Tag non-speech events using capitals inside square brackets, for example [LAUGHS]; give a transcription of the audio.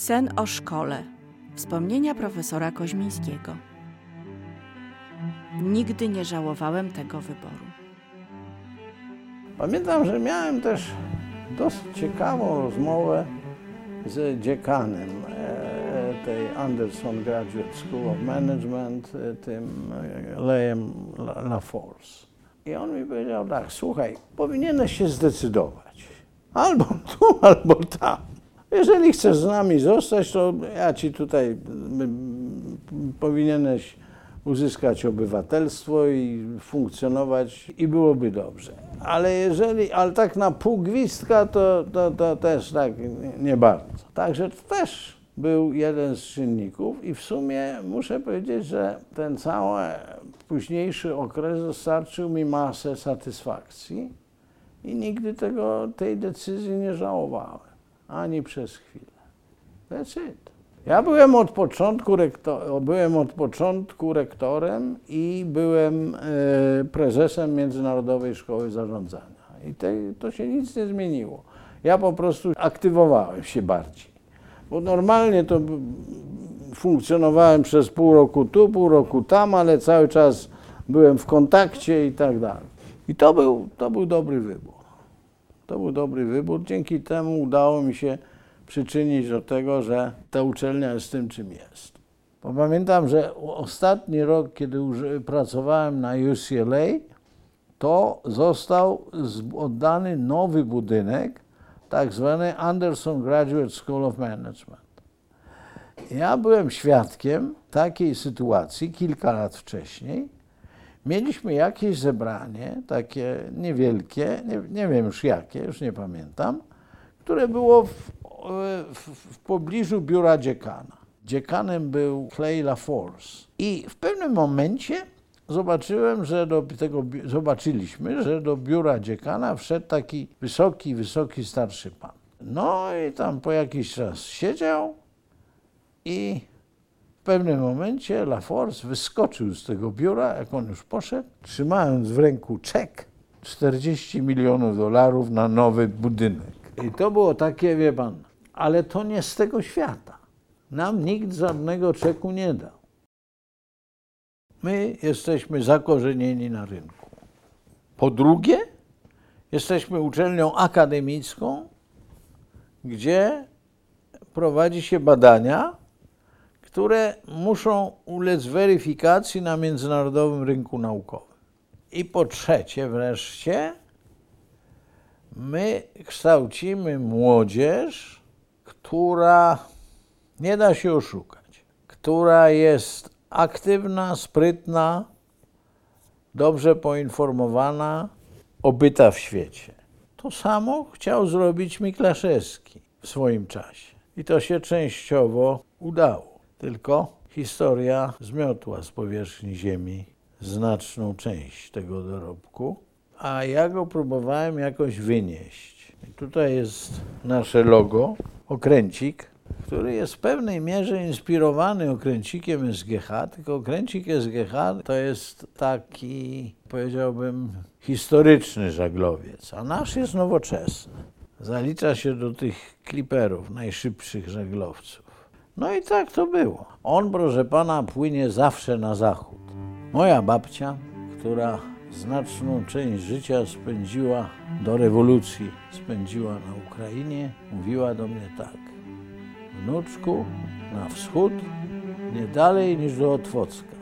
Sen o szkole. Wspomnienia profesora Koźmińskiego. Nigdy nie żałowałem tego wyboru. Pamiętam, że miałem też dosyć ciekawą rozmowę z dziekanem e, tej Anderson Graduate School of Management, e, tym e, Lejem La- LaForce. I on mi powiedział tak, słuchaj, powinieneś się zdecydować. Albo tu, [LAUGHS] albo tam. Jeżeli chcesz z nami zostać, to ja ci tutaj powinieneś uzyskać obywatelstwo i funkcjonować i byłoby dobrze. Ale jeżeli, ale tak na pół gwizdka, to, to, to też tak nie bardzo. Także to też był jeden z czynników i w sumie muszę powiedzieć, że ten cały późniejszy okres dostarczył mi masę satysfakcji i nigdy tego, tej decyzji nie żałowałem, ani przez chwilę. That's it. Ja byłem od początku, rektor, byłem od początku rektorem i byłem e, prezesem Międzynarodowej Szkoły Zarządzania. I te, to się nic nie zmieniło. Ja po prostu aktywowałem się bardziej. Bo normalnie to funkcjonowałem przez pół roku tu, pół roku tam, ale cały czas byłem w kontakcie i tak dalej. I to był, to był dobry wybór. To był dobry wybór. Dzięki temu udało mi się przyczynić do tego, że ta uczelnia jest tym, czym jest. Bo pamiętam, że ostatni rok, kiedy pracowałem na UCLA, to został oddany nowy budynek, tak zwany Anderson Graduate School of Management. Ja byłem świadkiem takiej sytuacji kilka lat wcześniej. Mieliśmy jakieś zebranie, takie niewielkie, nie, nie wiem już jakie, już nie pamiętam, które było w, w, w pobliżu biura dziekana. Dziekanem był Clay LaForce. I w pewnym momencie zobaczyłem, że do tego, zobaczyliśmy, że do biura dziekana wszedł taki wysoki, wysoki starszy pan. No i tam po jakiś czas siedział i w pewnym momencie LaForce wyskoczył z tego biura, jak on już poszedł, trzymając w ręku czek 40 milionów dolarów na nowy budynek. I to było takie, wie pan, ale to nie z tego świata. Nam nikt żadnego czeku nie dał. My jesteśmy zakorzenieni na rynku. Po drugie, jesteśmy uczelnią akademicką, gdzie prowadzi się badania, które muszą ulec weryfikacji na międzynarodowym rynku naukowym. I po trzecie wreszcie, my kształcimy młodzież, która nie da się oszukać, która jest aktywna, sprytna, dobrze poinformowana, obyta w świecie. To samo chciał zrobić Miklaszewski w swoim czasie. I to się częściowo udało. Tylko historia zmiotła z powierzchni ziemi znaczną część tego dorobku, a ja go próbowałem jakoś wynieść. I tutaj jest nasze logo, okręcik, który jest w pewnej mierze inspirowany okręcikiem SGH, tylko okręcik SGH to jest taki, powiedziałbym, historyczny żaglowiec, a nasz jest nowoczesny. Zalicza się do tych kliperów, najszybszych żaglowców. No i tak to było. On, proszę pana, płynie zawsze na zachód. Moja babcia, która znaczną część życia spędziła do rewolucji, spędziła na Ukrainie, mówiła do mnie tak. Wnuczku, na wschód, nie dalej niż do Otwocka.